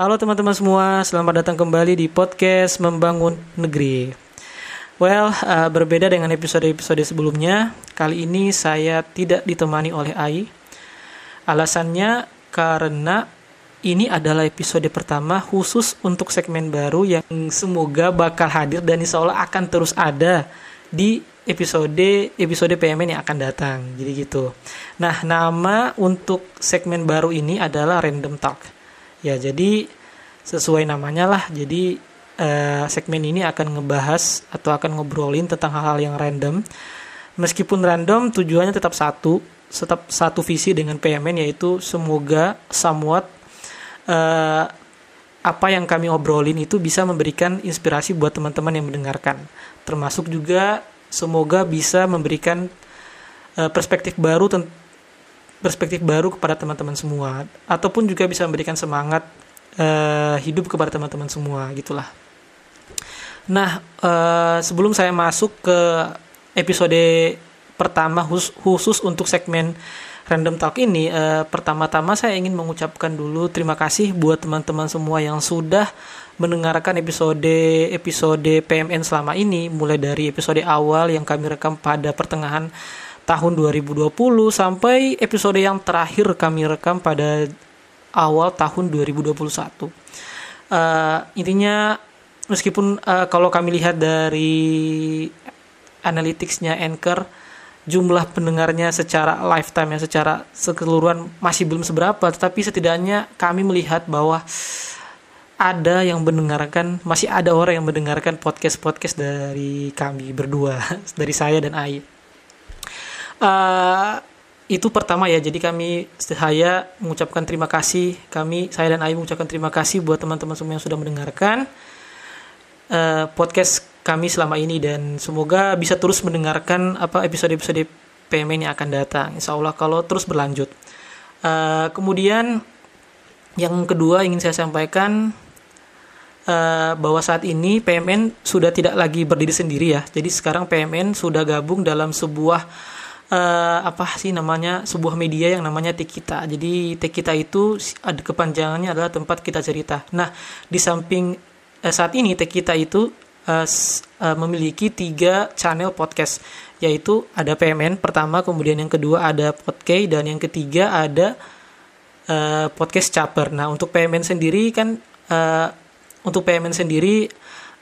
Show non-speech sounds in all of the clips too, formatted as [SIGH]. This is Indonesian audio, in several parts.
Halo teman-teman semua, selamat datang kembali di podcast Membangun Negeri. Well, uh, berbeda dengan episode-episode sebelumnya, kali ini saya tidak ditemani oleh Ai. Alasannya karena ini adalah episode pertama khusus untuk segmen baru yang semoga bakal hadir dan insya Allah akan terus ada di episode episode PMN yang akan datang. Jadi gitu. Nah, nama untuk segmen baru ini adalah Random Talk. Ya, jadi sesuai namanya lah. Jadi uh, segmen ini akan ngebahas atau akan ngobrolin tentang hal-hal yang random. Meskipun random, tujuannya tetap satu, tetap satu visi dengan PMN yaitu semoga somewhat uh, apa yang kami obrolin itu bisa memberikan inspirasi buat teman-teman yang mendengarkan. Termasuk juga semoga bisa memberikan uh, perspektif baru perspektif baru kepada teman-teman semua ataupun juga bisa memberikan semangat uh, hidup kepada teman-teman semua gitulah. Nah, uh, sebelum saya masuk ke episode pertama khusus, khusus untuk segmen Random Talk ini, uh, pertama-tama saya ingin mengucapkan dulu terima kasih buat teman-teman semua yang sudah mendengarkan episode episode PMN selama ini mulai dari episode awal yang kami rekam pada pertengahan tahun 2020 sampai episode yang terakhir kami rekam pada awal tahun 2021. Uh, eh, intinya meskipun uh, kalau kami lihat dari analyticsnya Anchor jumlah pendengarnya secara lifetime ya secara keseluruhan masih belum seberapa tetapi setidaknya kami melihat bahwa ada yang mendengarkan masih ada orang yang mendengarkan podcast podcast dari kami berdua [LAUGHS] dari saya dan Ai uh, itu pertama ya. Jadi kami saya mengucapkan terima kasih. Kami saya dan Ai mengucapkan terima kasih buat teman-teman semua yang sudah mendengarkan uh, podcast kami selama ini. Dan semoga bisa terus mendengarkan apa episode-episode PMN yang akan datang. Insya Allah kalau terus berlanjut. Uh, kemudian yang kedua ingin saya sampaikan uh, bahwa saat ini PMN sudah tidak lagi berdiri sendiri ya. Jadi sekarang PMN sudah gabung dalam sebuah uh, apa sih namanya sebuah media yang namanya Tekita. Jadi Tekita itu ada kepanjangannya adalah tempat kita cerita. Nah di samping uh, saat ini Tekita itu uh, uh, memiliki tiga channel podcast yaitu ada PMN pertama, kemudian yang kedua ada Podcast dan yang ketiga ada uh, podcast Caper. Nah untuk PMN sendiri kan uh, untuk PMN sendiri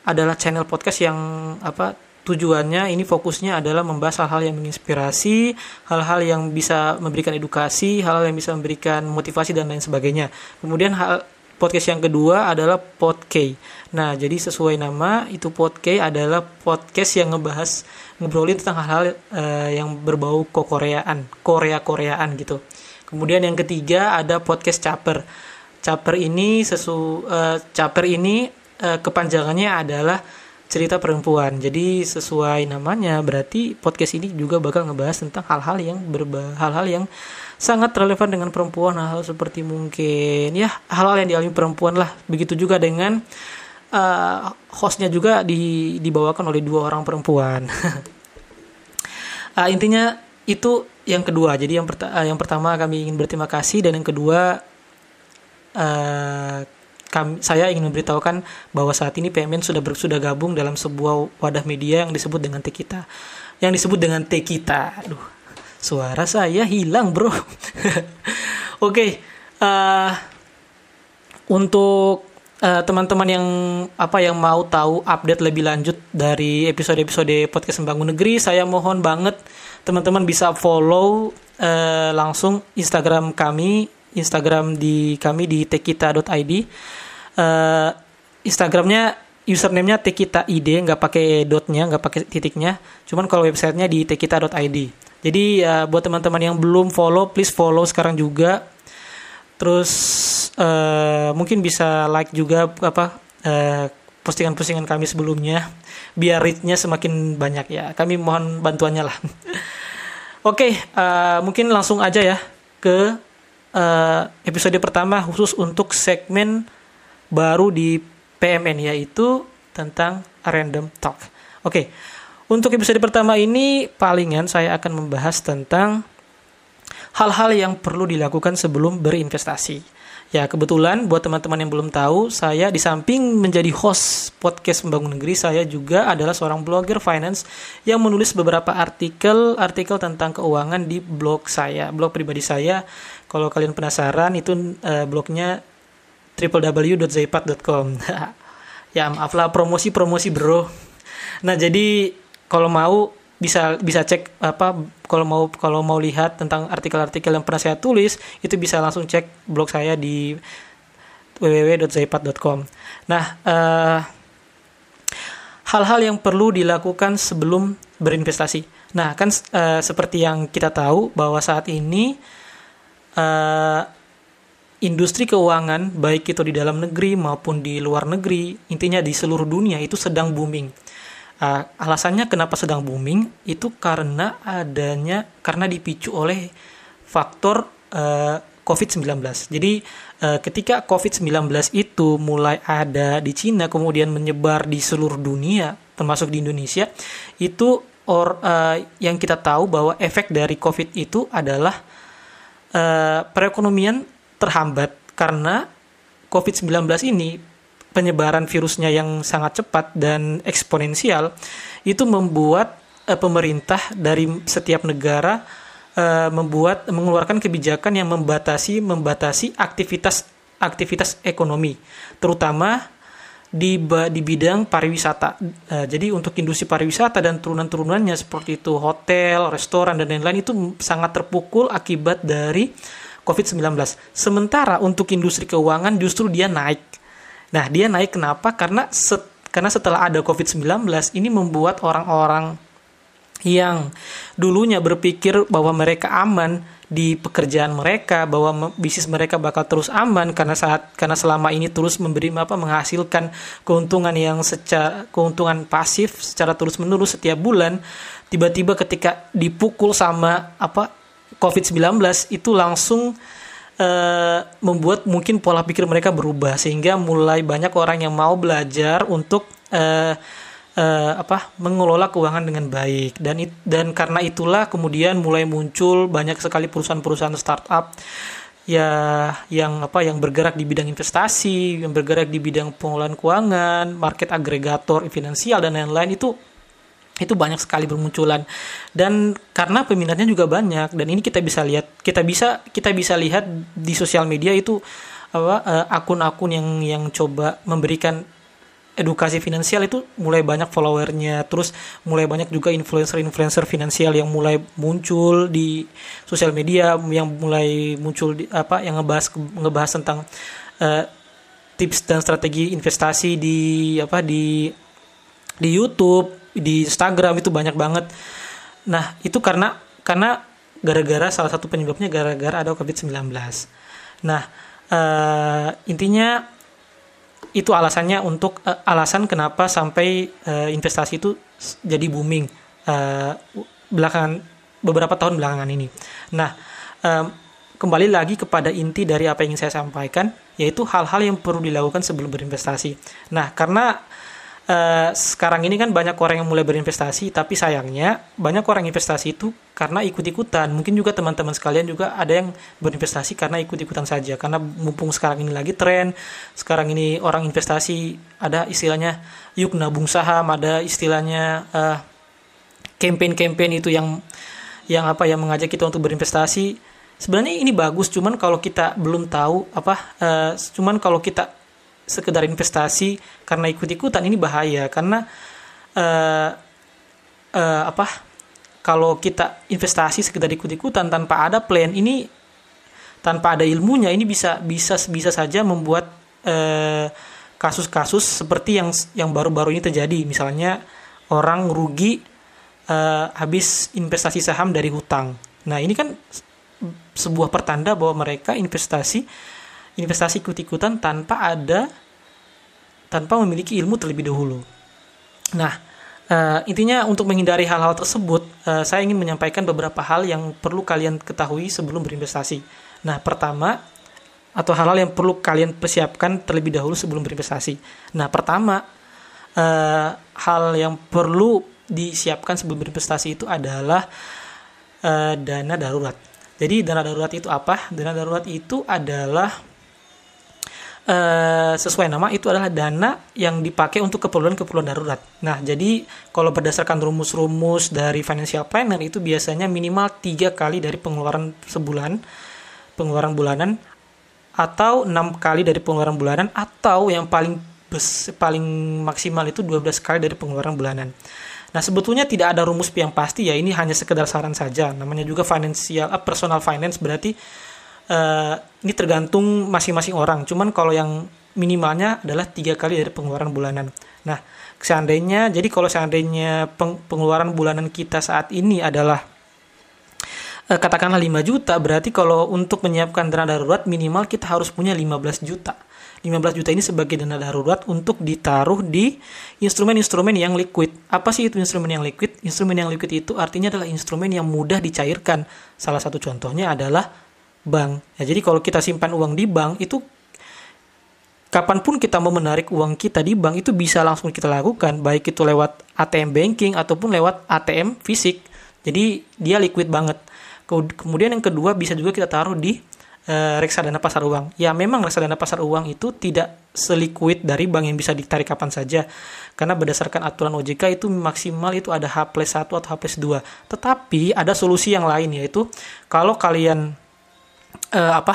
adalah channel podcast yang apa tujuannya ini fokusnya adalah membahas hal-hal yang menginspirasi, hal-hal yang bisa memberikan edukasi, hal-hal yang bisa memberikan motivasi dan lain sebagainya. Kemudian hal podcast yang kedua adalah podcast. Nah, jadi sesuai nama itu podcast adalah podcast yang ngebahas ngobrolin tentang hal-hal uh, yang berbau koreaan, Korea-Koreaan gitu. Kemudian yang ketiga ada podcast caper caper ini sesu uh, caper ini uh, kepanjangannya adalah cerita perempuan. Jadi sesuai namanya berarti podcast ini juga bakal ngebahas tentang hal-hal yang berba hal-hal yang sangat relevan dengan perempuan hal, -hal seperti mungkin ya hal-hal yang dialami perempuan lah. Begitu juga dengan uh, hostnya juga di, dibawakan oleh dua orang perempuan. uh, [LAUGHS] intinya itu yang kedua. Jadi yang, perta yang pertama kami ingin berterima kasih dan yang kedua uh, kami, saya ingin memberitahukan bahwa saat ini PMN sudah ber, sudah gabung dalam sebuah wadah media yang disebut dengan T kita, yang disebut dengan T kita. Aduh, suara saya hilang bro. [LAUGHS] Oke, okay, uh, eh, untuk teman teman-teman yang apa yang mau tahu update lebih lanjut dari episode-episode podcast Membangun Negeri, saya mohon banget teman-teman bisa follow uh, langsung Instagram kami Instagram di kami di tekita.id. Uh, Instagramnya username-nya tekita.id nggak pakai dotnya nggak pakai titiknya. Cuman kalau websitenya di tekita.id jadi uh, buat teman-teman yang belum follow please follow sekarang juga. Terus uh, mungkin bisa like juga apa uh, postingan-postingan kami sebelumnya biar reach-nya semakin banyak ya. Kami mohon bantuannya lah. [LAUGHS] Oke okay, uh, mungkin langsung aja ya ke uh, episode pertama khusus untuk segmen baru di PMN yaitu tentang random talk. Oke. Untuk episode pertama ini palingan saya akan membahas tentang hal-hal yang perlu dilakukan sebelum berinvestasi. Ya, kebetulan buat teman-teman yang belum tahu, saya di samping menjadi host podcast Membangun Negeri, saya juga adalah seorang blogger finance yang menulis beberapa artikel-artikel tentang keuangan di blog saya, blog pribadi saya. Kalau kalian penasaran, itu uh, blognya www.zaipat.com. [LAUGHS] ya, maaflah promosi-promosi, Bro. Nah, jadi kalau mau bisa bisa cek apa kalau mau kalau mau lihat tentang artikel-artikel yang pernah saya tulis itu bisa langsung cek blog saya di www.zaipat.com. Nah, uh, hal-hal yang perlu dilakukan sebelum berinvestasi. Nah, kan uh, seperti yang kita tahu bahwa saat ini uh, industri keuangan baik itu di dalam negeri maupun di luar negeri, intinya di seluruh dunia itu sedang booming Uh, alasannya kenapa sedang booming itu karena adanya karena dipicu oleh faktor uh, COVID-19. Jadi uh, ketika COVID-19 itu mulai ada di Cina kemudian menyebar di seluruh dunia termasuk di Indonesia itu or uh, yang kita tahu bahwa efek dari COVID itu adalah uh, perekonomian terhambat karena COVID-19 ini penyebaran virusnya yang sangat cepat dan eksponensial itu membuat uh, pemerintah dari setiap negara uh, membuat mengeluarkan kebijakan yang membatasi membatasi aktivitas aktivitas ekonomi terutama di di bidang pariwisata. Uh, jadi untuk industri pariwisata dan turunan-turunannya seperti itu hotel, restoran dan lain-lain itu sangat terpukul akibat dari COVID-19. Sementara untuk industri keuangan justru dia naik Nah, dia naik kenapa? Karena set, karena setelah ada COVID-19 ini membuat orang-orang yang dulunya berpikir bahwa mereka aman di pekerjaan mereka bahwa bisnis mereka bakal terus aman karena saat karena selama ini terus memberi apa menghasilkan keuntungan yang secara keuntungan pasif secara terus menerus setiap bulan. Tiba-tiba ketika dipukul sama apa COVID-19 itu langsung uh, membuat mungkin pola pikir mereka berubah sehingga mulai banyak orang yang mau belajar untuk uh, uh, apa mengelola keuangan dengan baik. Dan it, dan karena itulah kemudian mulai muncul banyak sekali perusahaan-perusahaan startup ya yang apa yang bergerak di bidang investasi, yang bergerak di bidang pengelolaan keuangan, market agregator finansial dan lain-lain. Itu itu banyak sekali bermunculan. Dan karena peminatnya juga banyak dan ini kita bisa lihat kita bisa kita bisa lihat di sosial media itu apa uh, akun-akun yang yang coba memberikan edukasi finansial itu mulai banyak followernya terus mulai banyak juga influencer-influencer finansial yang mulai muncul di sosial media yang mulai muncul di apa yang ngebahas ngebahas tentang uh, tips dan strategi investasi di apa di di YouTube di Instagram itu banyak banget. Nah, itu karena karena gara-gara salah satu penyebabnya gara-gara ada COVID-19. Nah, uh, intinya itu alasannya untuk uh, alasan kenapa sampai uh, investasi itu jadi booming uh, belakangan beberapa tahun belakangan ini. Nah, um, kembali lagi kepada inti dari apa yang ingin saya sampaikan, yaitu hal-hal yang perlu dilakukan sebelum berinvestasi. Nah, karena uh, sekarang ini kan banyak orang yang mulai berinvestasi, tapi sayangnya banyak orang investasi itu karena ikut-ikutan. Mungkin juga teman-teman sekalian juga ada yang berinvestasi karena ikut-ikutan saja. Karena mumpung sekarang ini lagi tren, sekarang ini orang investasi ada istilahnya yuk nabung saham, ada istilahnya uh, campaign-campaign itu yang yang apa yang mengajak kita untuk berinvestasi. Sebenarnya ini bagus, cuman kalau kita belum tahu apa, uh, cuman kalau kita sekedar investasi karena ikut-ikutan ini bahaya. Karena uh, uh, apa kalau kita investasi sekedar ikut-ikutan tanpa ada plan ini tanpa ada ilmunya ini bisa bisa bisa saja membuat eh, kasus-kasus seperti yang yang baru-baru ini terjadi. Misalnya orang rugi uh, habis investasi saham dari hutang. Nah ini kan sebuah pertanda bahwa mereka investasi investasi ikut-ikutan tanpa ada tanpa memiliki ilmu terlebih dahulu. Nah, uh, intinya untuk menghindari hal-hal tersebut, uh, saya ingin menyampaikan beberapa hal yang perlu kalian ketahui sebelum berinvestasi. Nah, pertama atau hal-hal yang perlu kalian persiapkan terlebih dahulu sebelum berinvestasi. Nah, pertama uh, hal yang perlu disiapkan sebelum berinvestasi itu adalah uh, dana darurat. Jadi dana darurat itu apa? Dana darurat itu adalah Uh, sesuai nama itu adalah dana yang dipakai untuk keperluan-keperluan darurat. Nah, jadi kalau berdasarkan rumus-rumus dari financial planner itu biasanya minimal tiga kali dari pengeluaran sebulan, pengeluaran bulanan, atau enam kali dari pengeluaran bulanan, atau yang paling paling maksimal itu 12 kali dari pengeluaran bulanan. Nah, sebetulnya tidak ada rumus yang pasti ya, ini hanya sekedar saran saja. Namanya juga financial, uh, personal finance berarti uh, ini tergantung masing-masing orang. Cuman kalau yang minimalnya adalah tiga kali dari pengeluaran bulanan. Nah, seandainya jadi kalau seandainya peng, pengeluaran bulanan kita saat ini adalah uh, katakanlah 5 juta, berarti kalau untuk menyiapkan dana darurat minimal kita harus punya 15 juta. 15 juta ini sebagai dana darurat untuk ditaruh di instrumen-instrumen yang liquid. Apa sih itu instrumen yang liquid? Instrumen yang liquid itu artinya adalah instrumen yang mudah dicairkan. Salah satu contohnya adalah bank. Ya, jadi kalau kita simpan uang di bank itu kapan pun kita mau menarik uang kita di bank itu bisa langsung kita lakukan, baik itu lewat ATM banking ataupun lewat ATM fisik. Jadi dia liquid banget. Kemudian yang kedua bisa juga kita taruh di uh, reksadana pasar uang. Ya memang reksadana pasar uang itu tidak seliquid dari bank yang bisa ditarik kapan saja. Karena berdasarkan aturan OJK itu maksimal itu ada H plus 1 atau H plus 2. Tetapi ada solusi yang lain yaitu kalau kalian uh, apa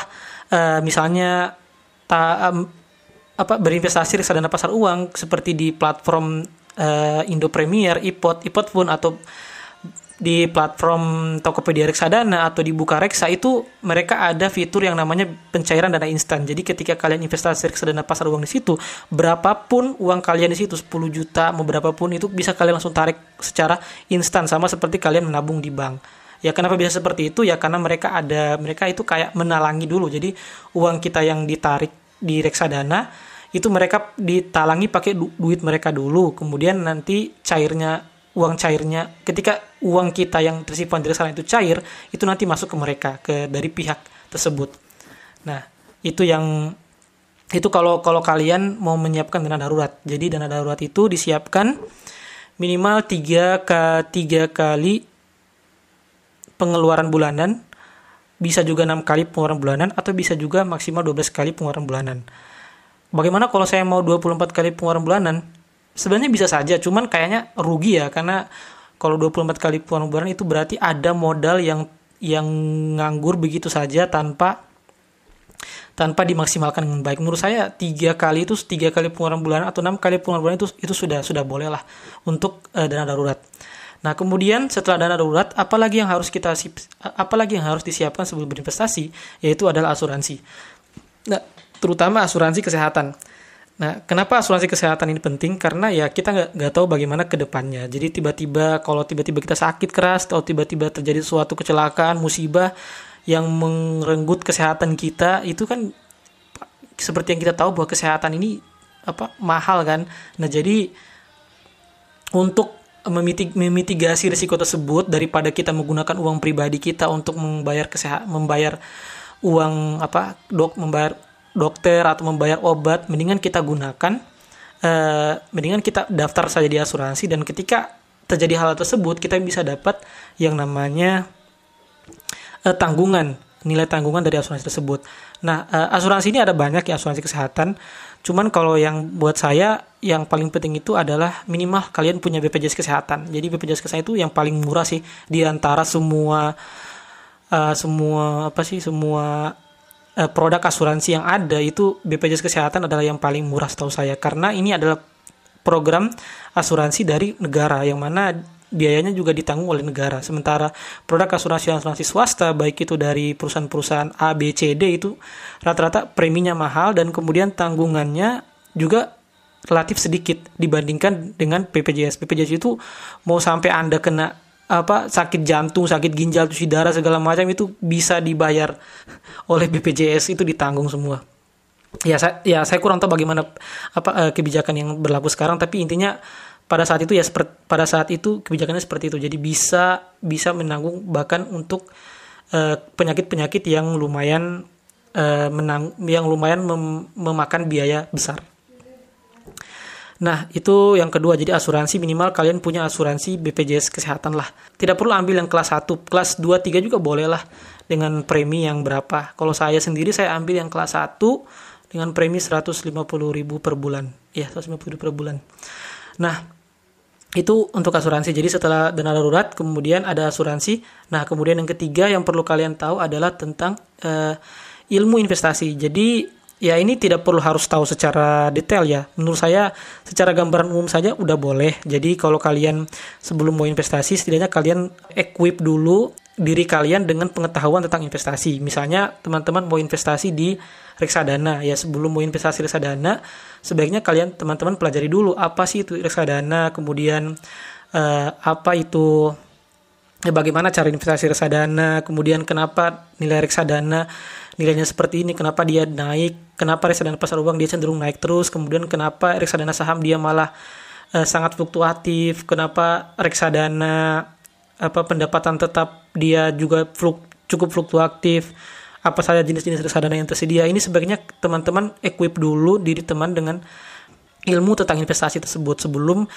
uh, misalnya ta, um, apa berinvestasi reksadana pasar uang seperti di platform uh, Indo Premier, iPod, iPod pun atau di platform Tokopedia Reksadana atau di Bukareksa itu mereka ada fitur yang namanya pencairan dana instan. Jadi ketika kalian investasi reksadana pasar uang di situ, berapapun uang kalian di situ 10 juta mau berapapun itu bisa kalian langsung tarik secara instan sama seperti kalian menabung di bank. Ya kenapa bisa seperti itu? Ya karena mereka ada mereka itu kayak menalangi dulu. Jadi uang kita yang ditarik di reksadana itu mereka ditalangi pakai du duit mereka dulu. Kemudian nanti cairnya uang cairnya ketika uang kita yang tersimpan di reksadana itu cair, itu nanti masuk ke mereka ke dari pihak tersebut. Nah, itu yang itu kalau kalau kalian mau menyiapkan dana darurat. Jadi dana darurat itu disiapkan minimal 3 ke 3 kali pengeluaran bulanan, bisa juga enam kali pengeluaran bulanan, atau bisa juga maksimal 12 kali pengeluaran bulanan. Bagaimana kalau saya mau 24 kali pengeluaran bulanan? Sebenarnya bisa saja, cuman kayaknya rugi ya, karena kalau 24 kali pengeluaran bulanan itu berarti ada modal yang yang nganggur begitu saja tanpa tanpa dimaksimalkan dengan baik. Menurut saya tiga kali itu tiga kali pengeluaran bulanan atau enam kali pengeluaran bulanan itu itu sudah sudah boleh lah untuk uh, dana darurat. Nah, kemudian setelah dana darurat, apalagi yang harus kita apalagi yang harus disiapkan sebelum berinvestasi, yaitu adalah asuransi. Nah, terutama asuransi kesehatan. Nah, kenapa asuransi kesehatan ini penting? Karena ya kita nggak nggak tahu bagaimana ke depannya. Jadi tiba-tiba kalau tiba-tiba kita sakit keras atau tiba-tiba terjadi suatu kecelakaan, musibah yang merenggut kesehatan kita, itu kan seperti yang kita tahu bahwa kesehatan ini apa mahal kan. Nah, jadi untuk memitig memitigasi risiko tersebut daripada kita menggunakan uang pribadi kita untuk membayar kesehatan membayar uang apa dok membayar dokter atau membayar obat mendingan kita gunakan uh, mendingan kita daftar saja di asuransi dan ketika terjadi hal tersebut kita bisa dapat yang namanya uh, tanggungan nilai tanggungan dari asuransi tersebut. Nah, uh, asuransi ini ada banyak ya asuransi kesehatan. Cuman kalau yang buat saya yang paling penting itu adalah minimal kalian punya BPJS kesehatan. Jadi BPJS kesehatan itu yang paling murah sih di antara semua uh, semua apa sih semua uh, produk asuransi yang ada itu BPJS kesehatan adalah yang paling murah setahu saya karena ini adalah program asuransi dari negara yang mana biayanya juga ditanggung oleh negara. Sementara produk asuransi-asuransi swasta baik itu dari perusahaan-perusahaan A, B, C, D itu rata-rata preminya mahal dan kemudian tanggungannya juga relatif sedikit dibandingkan dengan BPJS. BPJS itu mau sampai Anda kena apa sakit jantung, sakit ginjal, cuci darah segala macam itu bisa dibayar [LAUGHS] oleh BPJS itu ditanggung semua. Ya saya ya saya kurang tahu bagaimana apa eh, kebijakan yang berlaku sekarang tapi intinya pada saat itu ya seperti pada saat itu kebijakannya seperti itu jadi bisa bisa menanggung bahkan untuk uh, penyakit-penyakit yang lumayan uh, menang yang lumayan mem memakan biaya besar. Nah, itu yang kedua. Jadi asuransi minimal kalian punya asuransi BPJS kesehatan lah. Tidak perlu ambil yang kelas 1, kelas 2, 3 juga boleh lah dengan premi yang berapa. Kalau saya sendiri saya ambil yang kelas 1 dengan premi 150.000 per bulan. Ya, 150.000 per bulan. Nah, itu untuk asuransi. Jadi setelah dana darurat, kemudian ada asuransi. Nah, kemudian yang ketiga yang perlu kalian tahu adalah tentang uh, ilmu investasi. Jadi ya ini tidak perlu harus tahu secara detail ya. Menurut saya secara gambaran umum saja udah boleh. Jadi kalau kalian sebelum mau investasi, setidaknya kalian equip dulu diri kalian dengan pengetahuan tentang investasi. Misalnya teman-teman mau investasi di reksadana ya sebelum mau investasi reksadana sebaiknya kalian teman-teman pelajari dulu apa sih itu reksadana, kemudian uh, apa itu ya bagaimana cara investasi reksadana, kemudian kenapa nilai reksadana nilainya seperti ini, kenapa dia naik, kenapa reksadana pasar uang dia cenderung naik terus, kemudian kenapa reksadana saham dia malah uh, sangat fluktuatif, kenapa reksadana apa pendapatan tetap dia juga fluk, cukup fluktuatif apa saja jenis-jenis reksadana yang tersedia ini sebaiknya teman-teman equip dulu diri teman dengan ilmu tentang investasi tersebut sebelum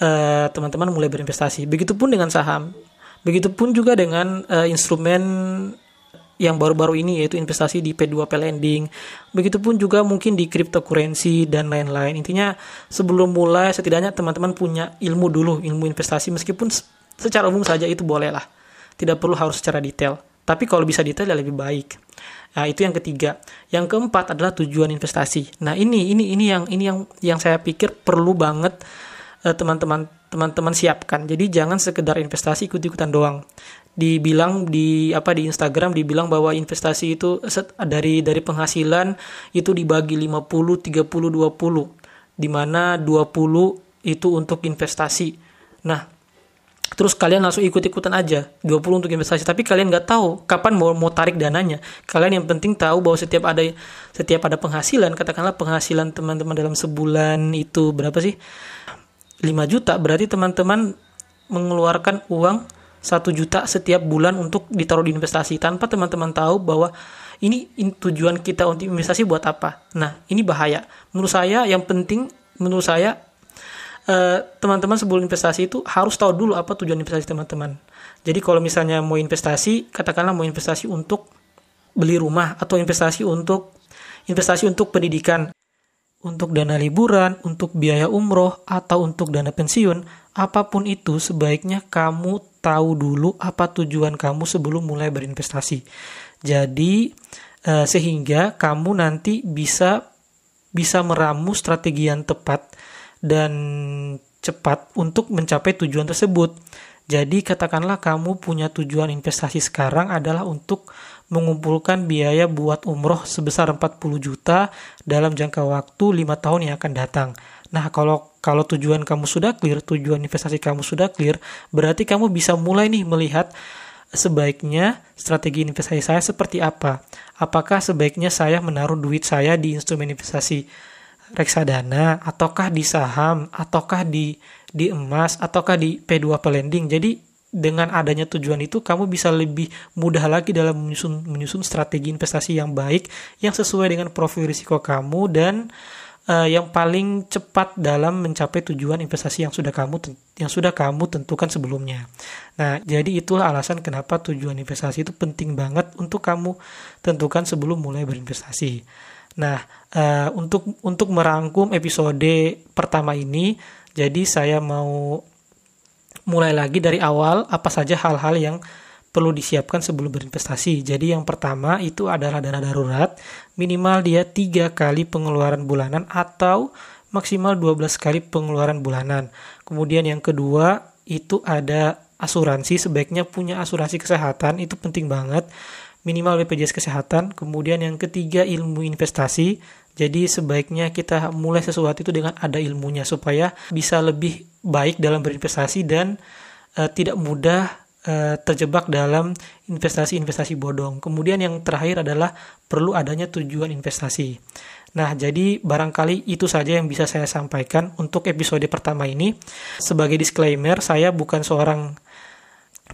uh, teman-teman mulai berinvestasi begitupun dengan saham begitupun juga dengan uh, instrumen yang baru-baru ini yaitu investasi di P2P lending. Begitupun juga mungkin di cryptocurrency dan lain-lain. Intinya sebelum mulai setidaknya teman-teman punya ilmu dulu, ilmu investasi meskipun secara umum saja itu boleh lah. Tidak perlu harus secara detail. Tapi kalau bisa detail ya lebih baik. Nah, itu yang ketiga. Yang keempat adalah tujuan investasi. Nah, ini ini ini yang ini yang yang saya pikir perlu banget eh, teman-teman teman-teman siapkan. Jadi jangan sekedar investasi ikut-ikutan doang. Dibilang di apa di Instagram dibilang bahwa investasi itu set, dari dari penghasilan itu dibagi 50 30 20 di mana 20 itu untuk investasi. Nah, terus kalian langsung ikut-ikutan aja 20 untuk investasi tapi kalian nggak tahu kapan mau mau tarik dananya kalian yang penting tahu bahwa setiap ada setiap ada penghasilan katakanlah penghasilan teman-teman dalam sebulan itu berapa sih 5 juta berarti teman-teman mengeluarkan uang satu juta setiap bulan untuk ditaruh di investasi tanpa teman-teman tahu bahwa ini tujuan kita untuk investasi buat apa. Nah, ini bahaya. Menurut saya yang penting menurut saya teman-teman uh, sebelum investasi itu harus tahu dulu apa tujuan investasi teman-teman. Jadi kalau misalnya mau investasi, katakanlah mau investasi untuk beli rumah atau investasi untuk investasi untuk pendidikan, untuk dana liburan, untuk biaya umroh atau untuk dana pensiun, apa pun itu sebaiknya kamu tahu dulu apa tujuan kamu sebelum mulai berinvestasi. Jadi uh, sehingga kamu nanti bisa bisa meramu strategi yang tepat dan cepat untuk mencapai tujuan tersebut. Jadi katakanlah kamu punya tujuan investasi sekarang adalah untuk mengumpulkan biaya buat umroh sebesar 40 juta dalam jangka waktu 5 tahun yang akan datang. Nah, kalau kalau tujuan kamu sudah clear, tujuan investasi kamu sudah clear, berarti kamu bisa mulai nih melihat sebaiknya strategi investasi saya seperti apa. Apakah sebaiknya saya menaruh duit saya di instrumen investasi reksadana ataukah di saham ataukah di di emas ataukah di P2P lending. Jadi dengan adanya tujuan itu kamu bisa lebih mudah lagi dalam menyusun menyusun strategi investasi yang baik yang sesuai dengan profil risiko kamu dan uh, yang paling cepat dalam mencapai tujuan investasi yang sudah kamu yang sudah kamu tentukan sebelumnya. Nah, jadi itulah alasan kenapa tujuan investasi itu penting banget untuk kamu tentukan sebelum mulai berinvestasi. Nah, uh, untuk untuk merangkum episode pertama ini, jadi saya mau mulai lagi dari awal apa saja hal-hal yang perlu disiapkan sebelum berinvestasi. Jadi yang pertama itu adalah dana darurat, minimal dia tiga kali pengeluaran bulanan atau maksimal 12 kali pengeluaran bulanan. Kemudian yang kedua itu ada asuransi, sebaiknya punya asuransi kesehatan, itu penting banget minimal BPJS Kesehatan. Kemudian yang ketiga ilmu investasi. Jadi sebaiknya kita mulai sesuatu itu dengan ada ilmunya supaya bisa lebih baik dalam berinvestasi dan uh, tidak mudah uh, terjebak dalam investasi-investasi bodong. Kemudian yang terakhir adalah perlu adanya tujuan investasi. Nah, jadi barangkali itu saja yang bisa saya sampaikan untuk episode pertama ini. Sebagai disclaimer, saya bukan seorang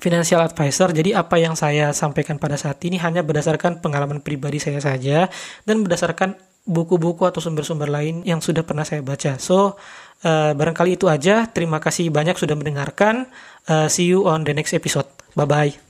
financial advisor. Jadi apa yang saya sampaikan pada saat ini hanya berdasarkan pengalaman pribadi saya saja dan berdasarkan buku-buku atau sumber-sumber lain yang sudah pernah saya baca. So, Uh, barangkali itu aja. Terima kasih banyak sudah mendengarkan. Uh, see you on the next episode. Bye bye.